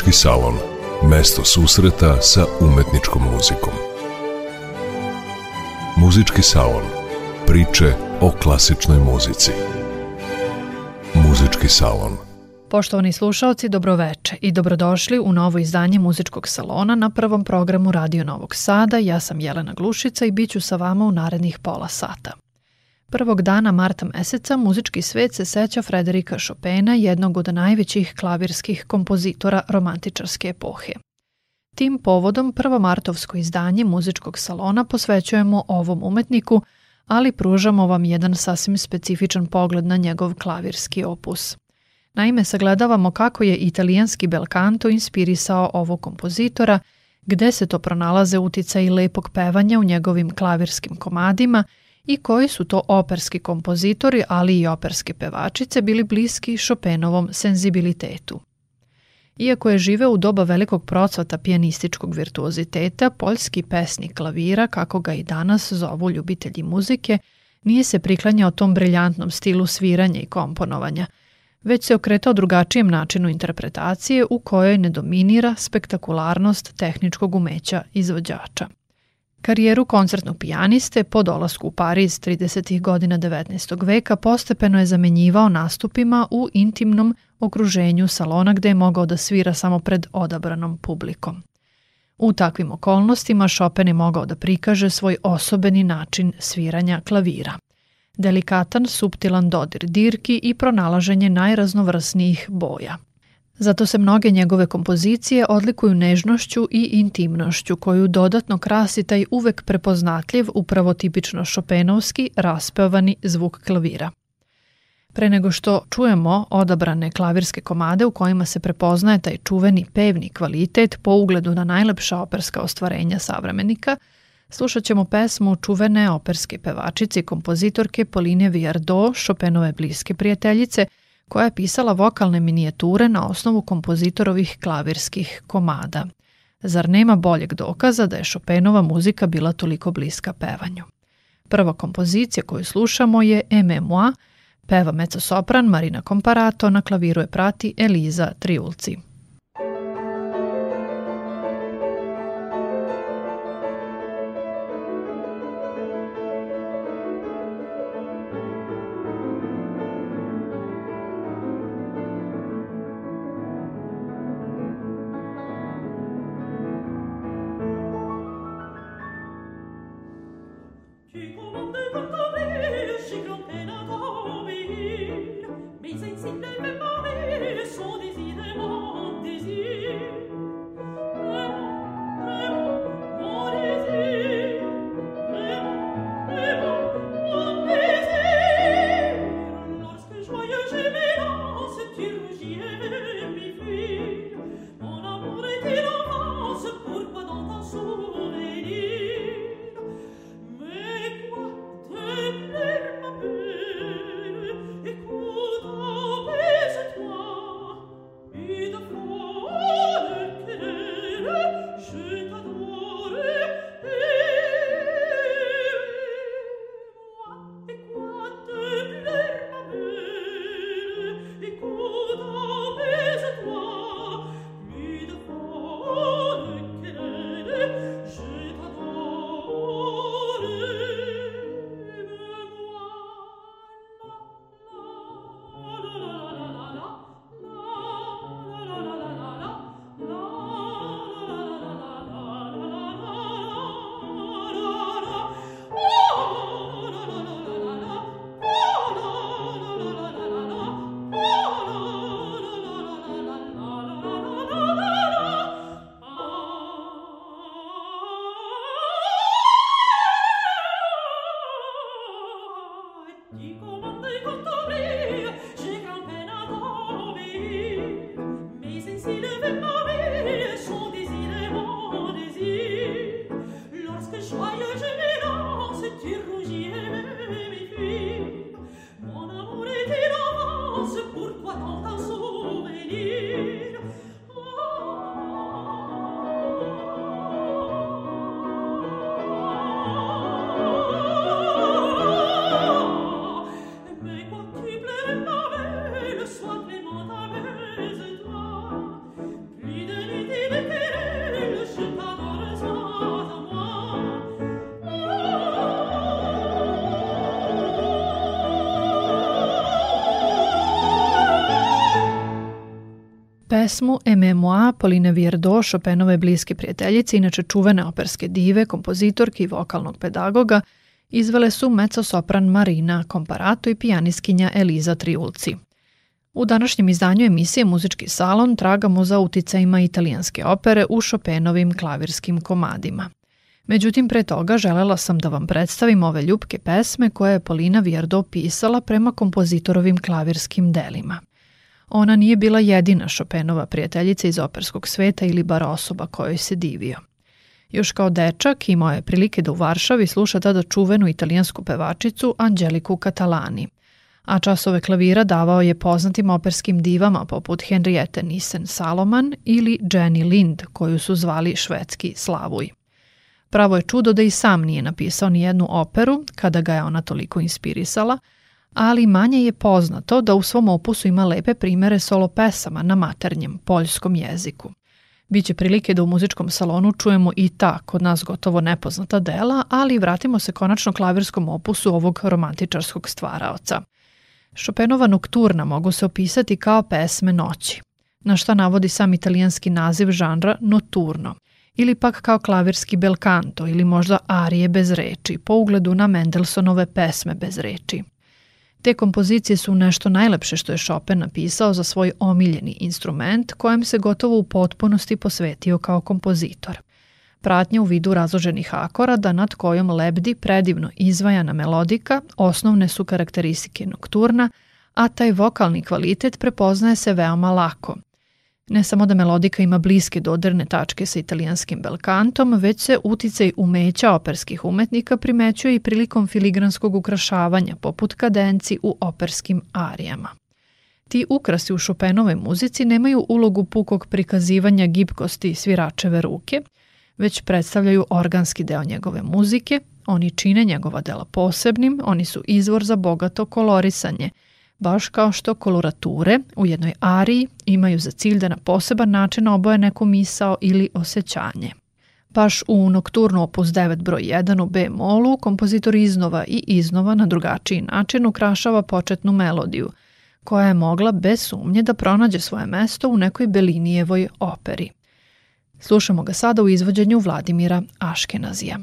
Muzički salon. Mesto susreta sa umetničkom muzikom. Muzički salon. Priče o klasičnoj muzici. Muzički salon. Poštovani slušalci, dobroveče i dobrodošli u novo izdanje Muzičkog salona na prvom programu Radio Novog Sada. Ja sam Jelena Glušica i bit ću sa vama u narednih pola sata. Prvog dana marta meseca muzički svet se seća Frederika Chopina, jednog od najvećih klavirskih kompozitora romantičarske epohe. Tim povodom prvo martovsko izdanje muzičkog salona posvećujemo ovom umetniku, ali pružamo vam jedan sasvim specifičan pogled na njegov klavirski opus. Naime, sagledavamo kako je italijanski belcanto inspirisao ovog kompozitora, gde se to pronalaze utica i lepog pevanja u njegovim klavirskim komadima – i koji su to operski kompozitori, ali i operske pevačice bili bliski Chopinovom senzibilitetu. Iako je živeo u doba velikog procvata pijanističkog virtuoziteta, poljski pesnik klavira, kako ga i danas zovu ljubitelji muzike, nije se priklanjao tom briljantnom stilu sviranja i komponovanja, već se okretao drugačijem načinu interpretacije u kojoj ne dominira spektakularnost tehničkog umeća izvođača. Karijeru koncertnog pijaniste po dolasku u Pariz 30. godina 19. veka postepeno je zamenjivao nastupima u intimnom okruženju salona gde je mogao da svira samo pred odabranom publikom. U takvim okolnostima Chopin je mogao da prikaže svoj osobeni način sviranja klavira. Delikatan, suptilan dodir dirki i pronalaženje najraznovrsnijih boja – Zato se mnoge njegove kompozicije odlikuju nežnošću i intimnošću koju dodatno krasi taj uvek prepoznatljiv, upravo tipično šopenovski, raspevani zvuk klavira. Pre nego što čujemo odabrane klavirske komade u kojima se prepoznaje taj čuveni pevni kvalitet po ugledu na najlepša operska ostvarenja savremenika, slušat ćemo pesmu čuvene operske pevačice i kompozitorke Pauline Viardot, Chopinove bliske prijateljice – koja je pisala vokalne minijature na osnovu kompozitorovih klavirskih komada. Zar nema boljeg dokaza da je Chopinova muzika bila toliko bliska pevanju? Prva kompozicija koju slušamo je Moi, peva mezzo-sopran Marina Comparato, na klaviru je prati Eliza Triulci. Pesmu Emmemois Pauline Viardot, Chopinove bliske prijateljice, inače čuvene operske dive, kompozitorke i vokalnog pedagoga, izvele su mezzo-sopran Marina Komparato i pijaniskinja Eliza Triulci. U današnjem izdanju emisije Muzički salon tragamo za uticajima italijanske opere u Chopinovim klavirskim komadima. Međutim, pre toga želela sam da vam predstavim ove ljubke pesme koje je Polina Vierdo pisala prema kompozitorovim klavirskim delima. Ona nije bila jedina Chopinova prijateljica iz operskog sveta ili bar osoba kojoj se divio. Još kao dečak imao je prilike da u Varšavi sluša tada čuvenu italijansku pevačicu Angeliku Catalani, a časove klavira davao je poznatim operskim divama poput Henriette Nissen Saloman ili Jenny Lind, koju su zvali švedski Slavuj. Pravo je čudo da i sam nije napisao ni jednu operu, kada ga je ona toliko inspirisala, ali manje je poznato da u svom opusu ima lepe primere solo pesama na maternjem, poljskom jeziku. Biće prilike da u muzičkom salonu čujemo i ta, kod nas gotovo nepoznata dela, ali vratimo se konačno klavirskom opusu ovog romantičarskog stvaraoca. Chopinova nokturna mogu se opisati kao pesme noći, na šta navodi sam italijanski naziv žanra noturno, ili pak kao klavirski belkanto ili možda arije bez reči, po ugledu na Mendelssohnove pesme bez reči. Te kompozicije su nešto najlepše što je Chopin napisao za svoj omiljeni instrument kojem se gotovo u potpunosti posvetio kao kompozitor. Pratnja u vidu razloženih akorada nad kojom lebdi predivno izvajana melodika osnovne su karakteristike nokturna, a taj vokalni kvalitet prepoznaje se veoma lako – Ne samo da melodika ima bliske dodirne tačke sa italijanskim belkantom, već se uticaj umeća operskih umetnika primećuje i prilikom filigranskog ukrašavanja, poput kadenci u operskim arijama. Ti ukrasi u Chopinove muzici nemaju ulogu pukog prikazivanja gibkosti sviračeve ruke, već predstavljaju organski deo njegove muzike, oni čine njegova dela posebnim, oni su izvor za bogato kolorisanje – baš kao što kolorature u jednoj ariji imaju za cilj da na poseban način oboje neku misao ili osjećanje. Baš u Nokturnu opus 9 broj 1 u B molu kompozitor iznova i iznova na drugačiji način ukrašava početnu melodiju, koja je mogla bez sumnje da pronađe svoje mesto u nekoj Belinijevoj operi. Slušamo ga sada u izvođenju Vladimira Aškenazija.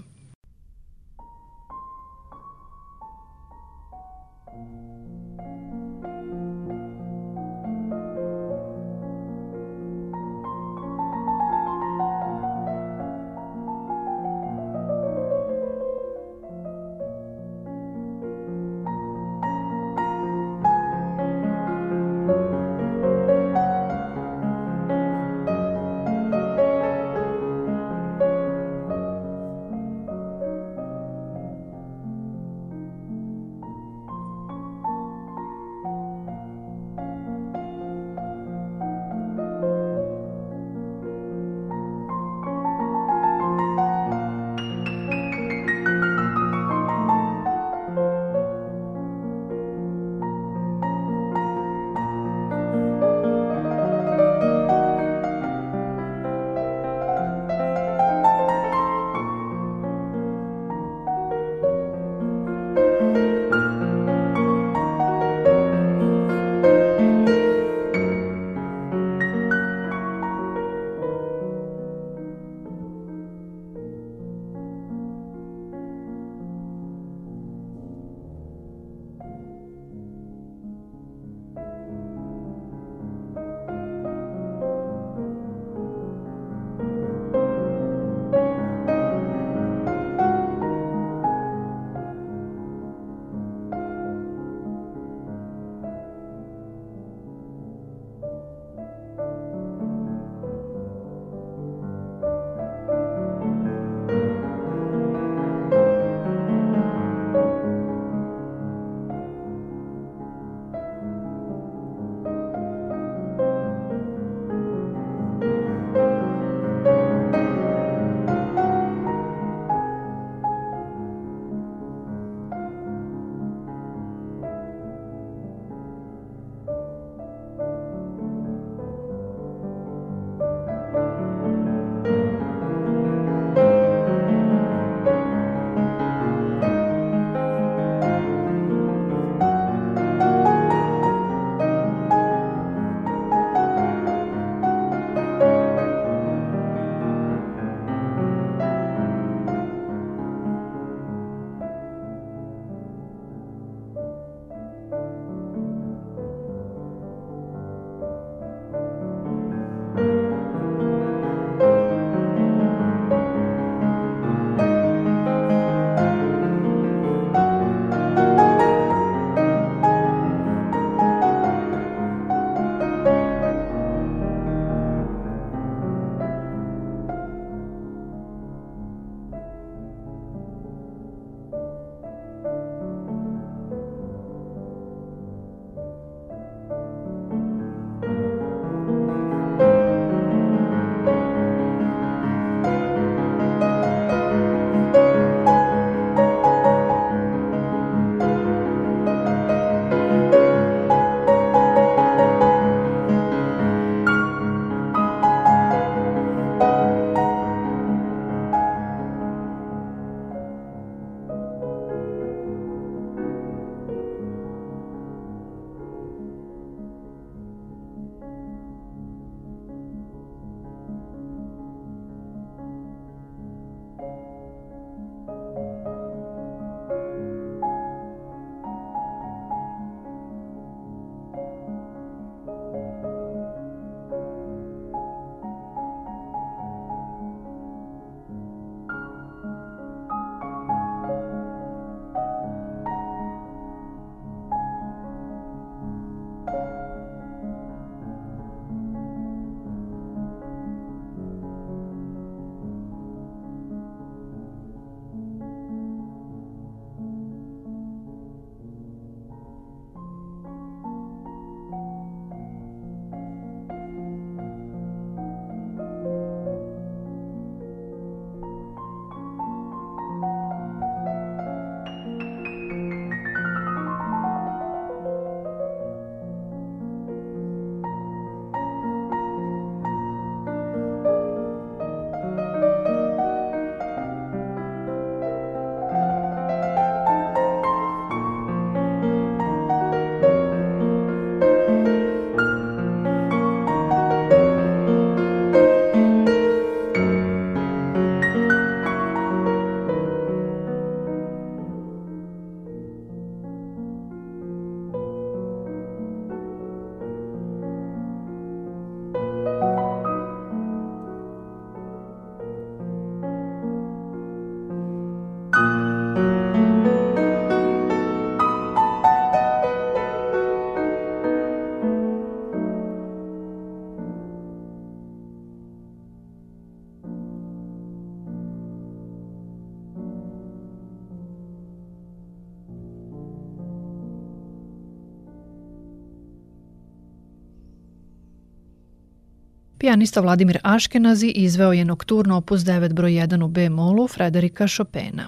Pijanista Vladimir Aškenazi izveo je nokturno opus 9 broj 1 u B-molu Frederika Chopina.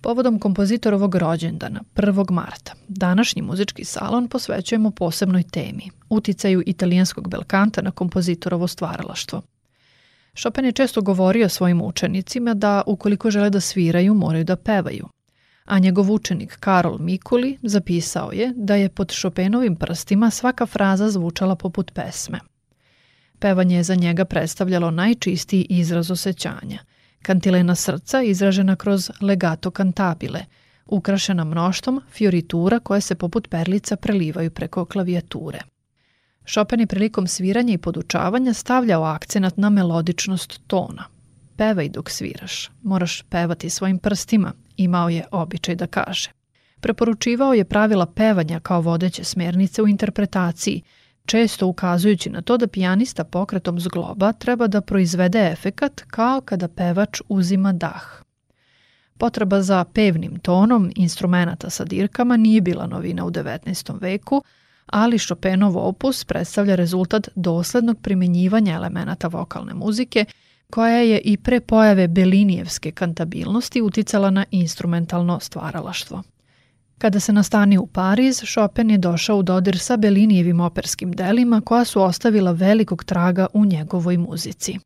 Povodom kompozitorovog rođendana, 1. marta, današnji muzički salon posvećujemo posebnoj temi, uticaju italijanskog belkanta na kompozitorovo stvaralaštvo. Chopin je često govorio svojim učenicima da ukoliko žele da sviraju, moraju da pevaju. A njegov učenik Karol Mikuli zapisao je da je pod Chopinovim prstima svaka fraza zvučala poput pesme. Pevanje je za njega predstavljalo najčistiji izraz osjećanja. Kantilena srca izražena kroz legato kantabile, ukrašena mnoštom fioritura koje se poput perlica prelivaju preko klavijature. Chopin je prilikom sviranja i podučavanja stavljao akcenat na melodičnost tona. Pevaj dok sviraš, moraš pevati svojim prstima, imao je običaj da kaže. Preporučivao je pravila pevanja kao vodeće smernice u interpretaciji, često ukazujući na to da pijanista pokretom zgloba treba da proizvede efekat kao kada pevač uzima dah. Potreba za pevnim tonom instrumenta sa dirkama nije bila novina u 19. veku, ali Chopinov opus predstavlja rezultat doslednog primenjivanja elemenata vokalne muzike, koja je i pre pojave Belinijevske kantabilnosti uticala na instrumentalno stvaralaštvo. Kada se nastani u Pariz, Chopin je došao u dodir sa Belinijevim operskim delima koja su ostavila velikog traga u njegovoj muzici.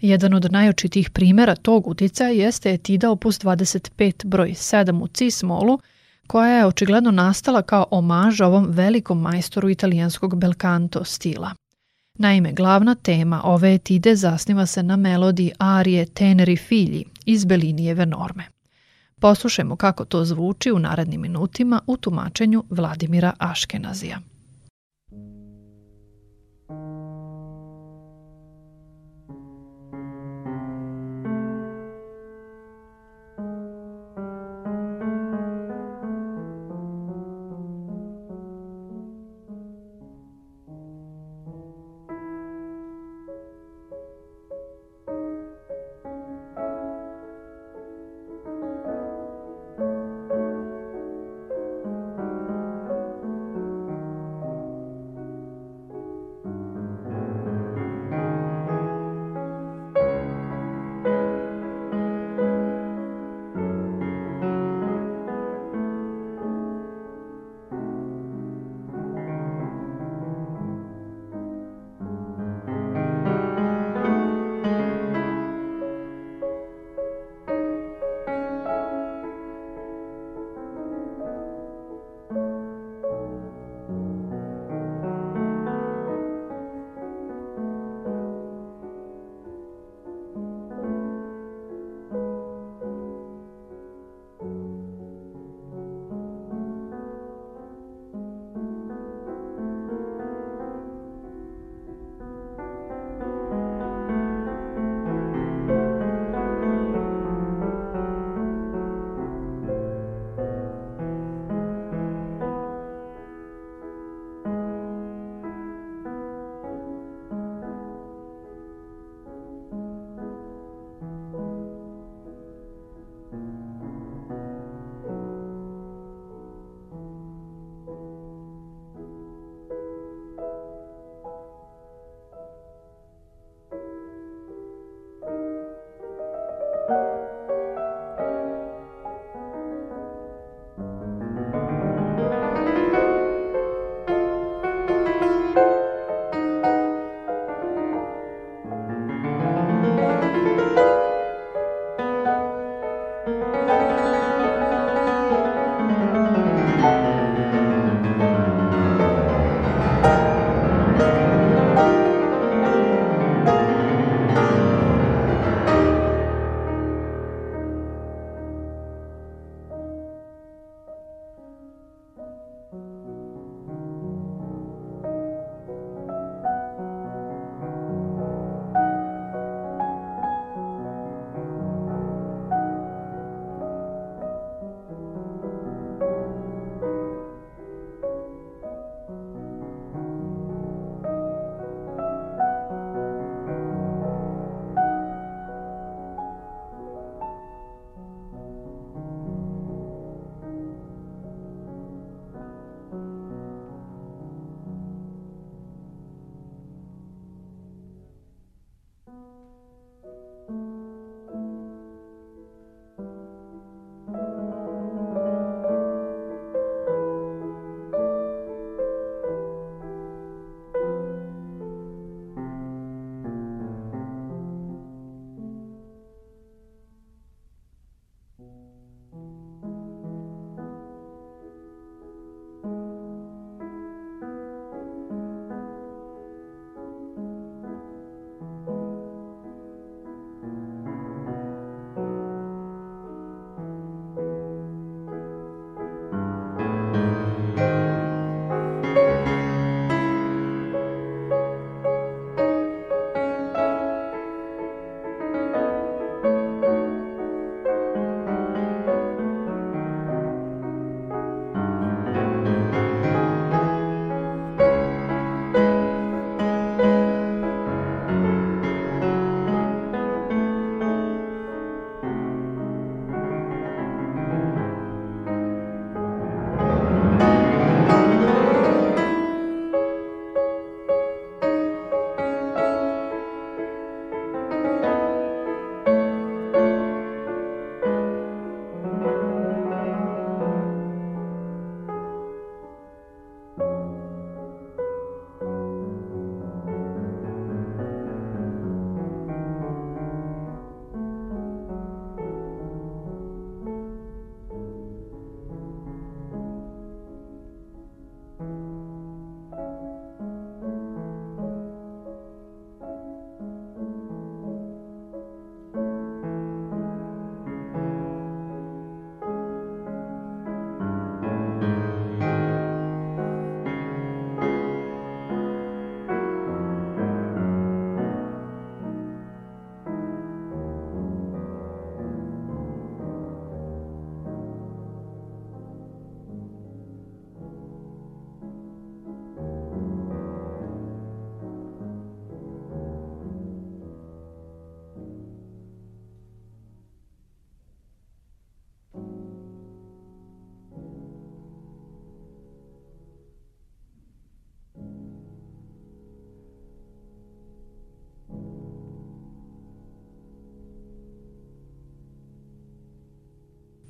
Jedan od najočitih primera tog uticaja jeste etida opus 25 broj 7 u cis-molu, koja je očigledno nastala kao omaž ovom velikom majstoru italijanskog belcanto stila. Naime, glavna tema ove etide zasniva se na melodiji arije Teneri Figli iz Belinijeve norme. Poslušajmo kako to zvuči u narednim minutima u tumačenju Vladimira Aškenazija.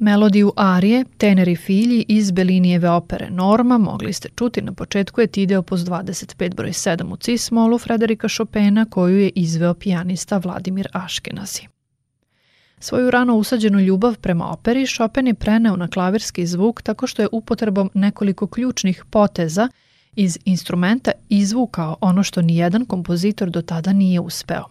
Melodiju arije Teneri filji iz Belinijeve opere Norma mogli ste čuti na početku etide opus 25 broj 7 u cis-molu Frederika Chopina koju je izveo pijanista Vladimir Aškenazi. Svoju rano usađenu ljubav prema operi Chopin je preneo na klavirski zvuk tako što je upotrebom nekoliko ključnih poteza iz instrumenta izvukao ono što nijedan kompozitor do tada nije uspeo.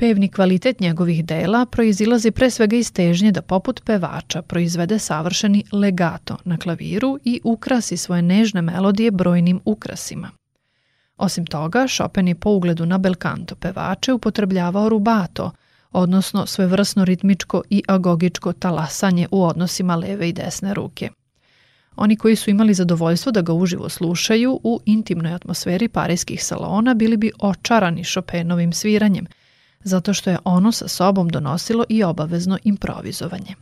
Pevni kvalitet njegovih dela proizilazi pre svega iz težnje da poput pevača proizvede savršeni legato na klaviru i ukrasi svoje nežne melodije brojnim ukrasima. Osim toga, Chopin je po ugledu na belkanto pevače upotrebljavao rubato, odnosno svevrsno ritmičko i agogičko talasanje u odnosima leve i desne ruke. Oni koji su imali zadovoljstvo da ga uživo slušaju u intimnoj atmosferi parijskih salona bili bi očarani Chopinovim sviranjem – zato što je ono sa sobom donosilo i obavezno improvizovanje.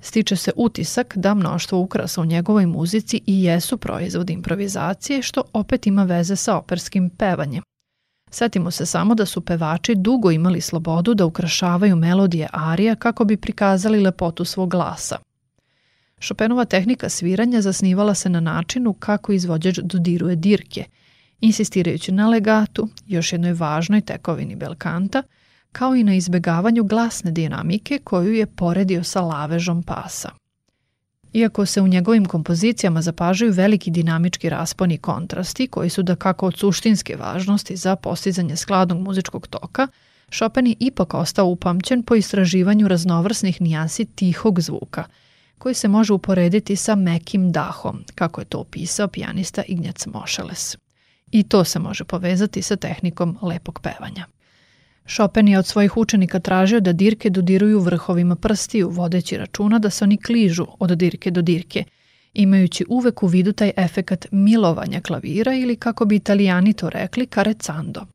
Stiče se utisak da mnoštvo ukrasa u njegovoj muzici i jesu proizvod improvizacije, što opet ima veze sa operskim pevanjem. Setimo se samo da su pevači dugo imali slobodu da ukrašavaju melodije arija kako bi prikazali lepotu svog glasa. Chopinova tehnika sviranja zasnivala se na načinu kako izvođač dodiruje dirke – insistirajući na legatu, još jednoj važnoj tekovini belkanta, kao i na izbegavanju glasne dinamike koju je poredio sa lavežom pasa. Iako se u njegovim kompozicijama zapažaju veliki dinamički rasponi i kontrasti, koji su da kako od suštinske važnosti za postizanje skladnog muzičkog toka, Chopin je ipak ostao upamćen po istraživanju raznovrsnih nijansi tihog zvuka, koji se može uporediti sa mekim dahom, kako je to opisao pijanista Ignjac Mošeles. I to se može povezati sa tehnikom lepog pevanja. Chopin je od svojih učenika tražio da dirke dodiruju vrhovima prstiju, vodeći računa da se oni kližu od dirke do dirke, imajući uvek u vidu taj efekat milovanja klavira ili kako bi italijani to rekli carezzando.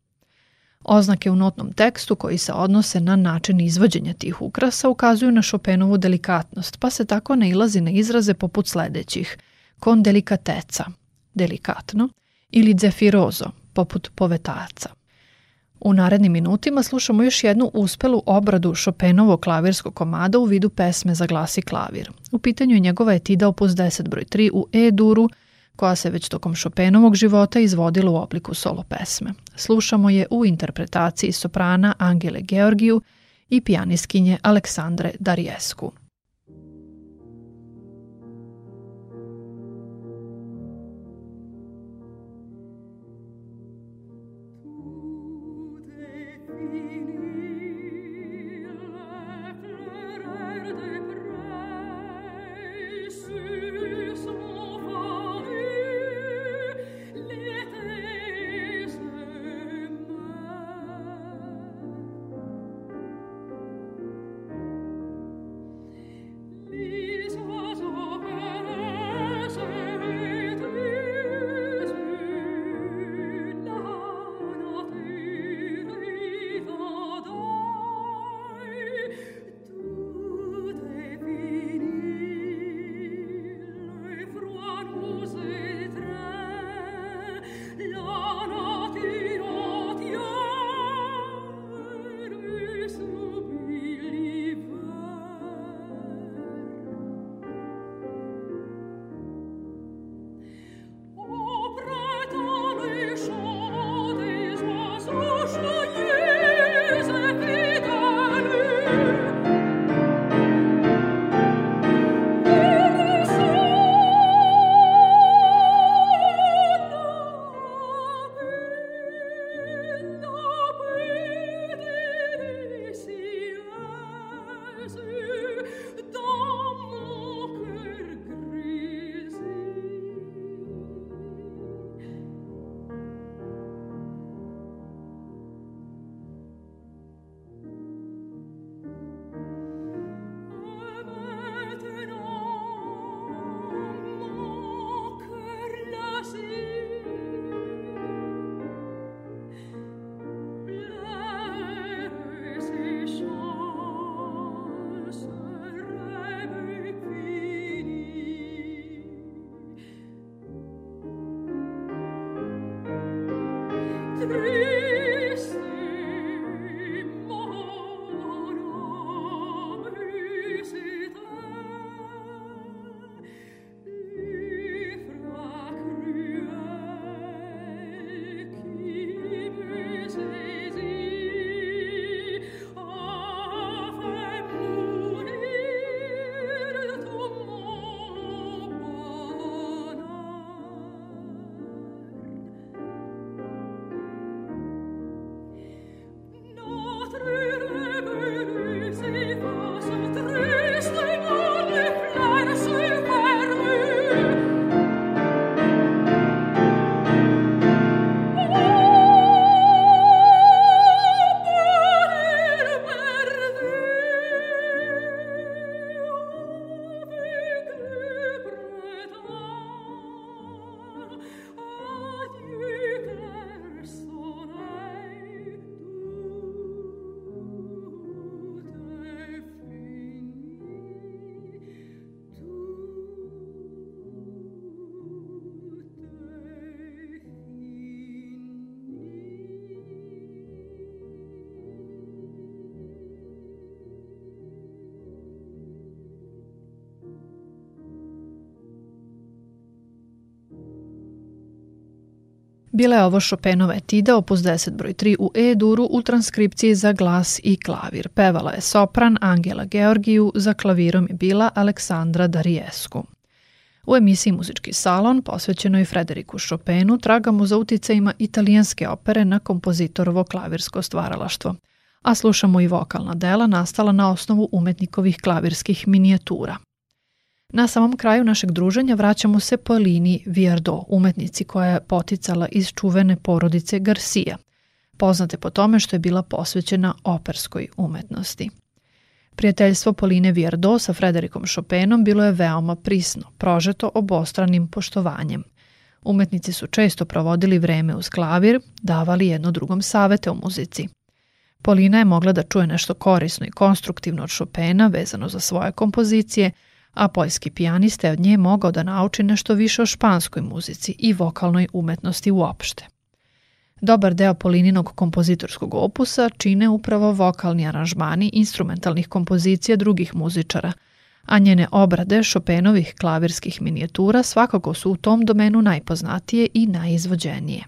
Oznake u notnom tekstu koji se odnose na način izvođenja tih ukrasa ukazuju na Chopinovu delikatnost, pa se tako nailazi na izraze poput sledećih con delicateca, delikatno, ili zefirozo, poput povetaca. U narednim minutima slušamo još jednu uspelu obradu Chopinovog klavirskog komada u vidu pesme za glas i klavir. U pitanju je njegova etida opus 10 broj 3 u E-duru, koja se već tokom Chopinovog života izvodila u obliku solo pesme. Slušamo je u interpretaciji soprana Angele Georgiju i pijaniskinje Aleksandre Darjesku. Bila je ovo Chopinova etida opus 10 broj 3 u E-duru u transkripciji za glas i klavir. Pevala je sopran Angela Georgiju, za klavirom je bila Aleksandra Darijesku. U emisiji Muzički salon, posvećenoj Frederiku Chopinu, tragamo za uticajima italijanske opere na kompozitorovo klavirsko stvaralaštvo, a slušamo i vokalna dela nastala na osnovu umetnikovih klavirskih minijatura. Na samom kraju našeg druženja vraćamo se po liniji Viardo, umetnici koja je poticala iz čuvene porodice Garcia, poznate po tome što je bila posvećena operskoj umetnosti. Prijateljstvo Poline Viardo sa Frederikom Chopinom bilo je veoma prisno, prožeto obostranim poštovanjem. Umetnici su često provodili vreme uz klavir, davali jedno drugom savete o muzici. Polina je mogla da čuje nešto korisno i konstruktivno od Chopina vezano za svoje kompozicije, a poljski pijanista je od nje mogao da nauči nešto više o španskoj muzici i vokalnoj umetnosti uopšte. Dobar deo Polininog kompozitorskog opusa čine upravo vokalni aranžmani instrumentalnih kompozicija drugih muzičara, a njene obrade Chopinovih klavirskih minijatura svakako su u tom domenu najpoznatije i najizvođenije.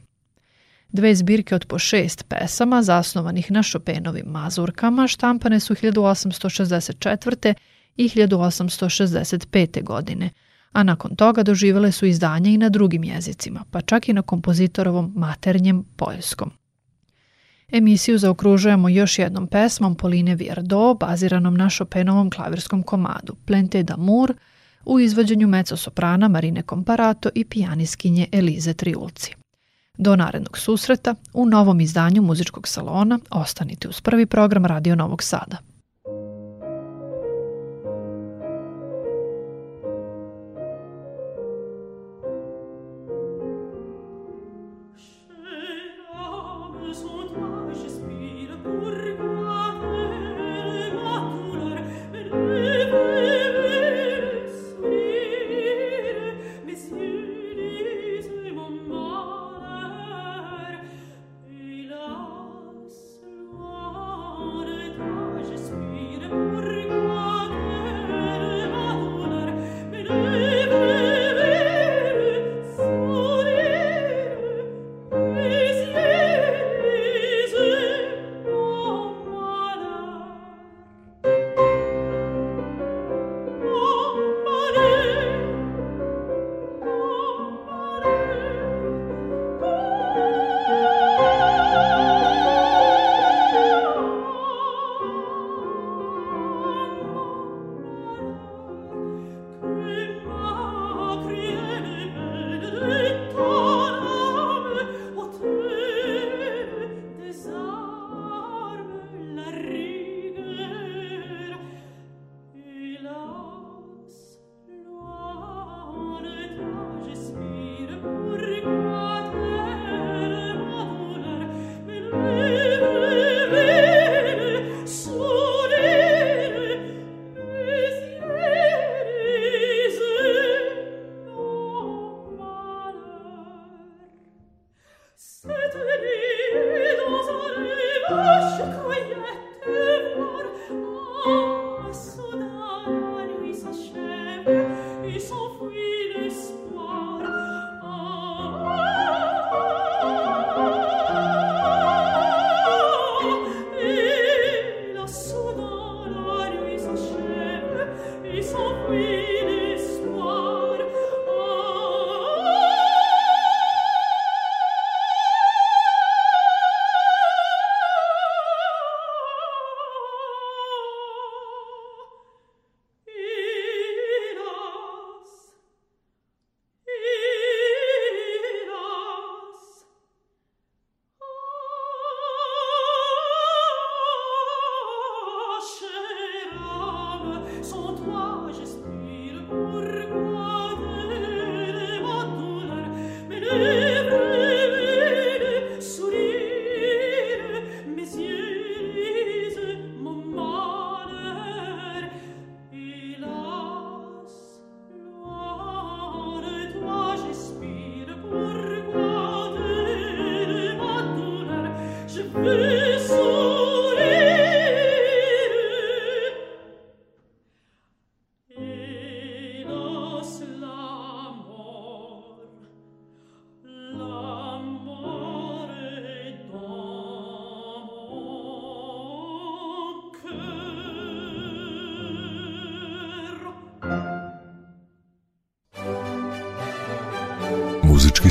Dve zbirke od po šest pesama, zasnovanih na Chopinovim mazurkama, štampane su 1864. i 1865. godine – a nakon toga doživele su izdanja i na drugim jezicima, pa čak i na kompozitorovom maternjem poljskom. Emisiju zaokružujemo još jednom pesmom Poline Viardot, baziranom na Chopinovom klavirskom komadu Plente d'amour, u izvođenju mezzosoprana Marine Comparato i pijaniskinje Elize Triulci. Do narednog susreta u novom izdanju muzičkog salona ostanite uz prvi program Radio Novog Sada.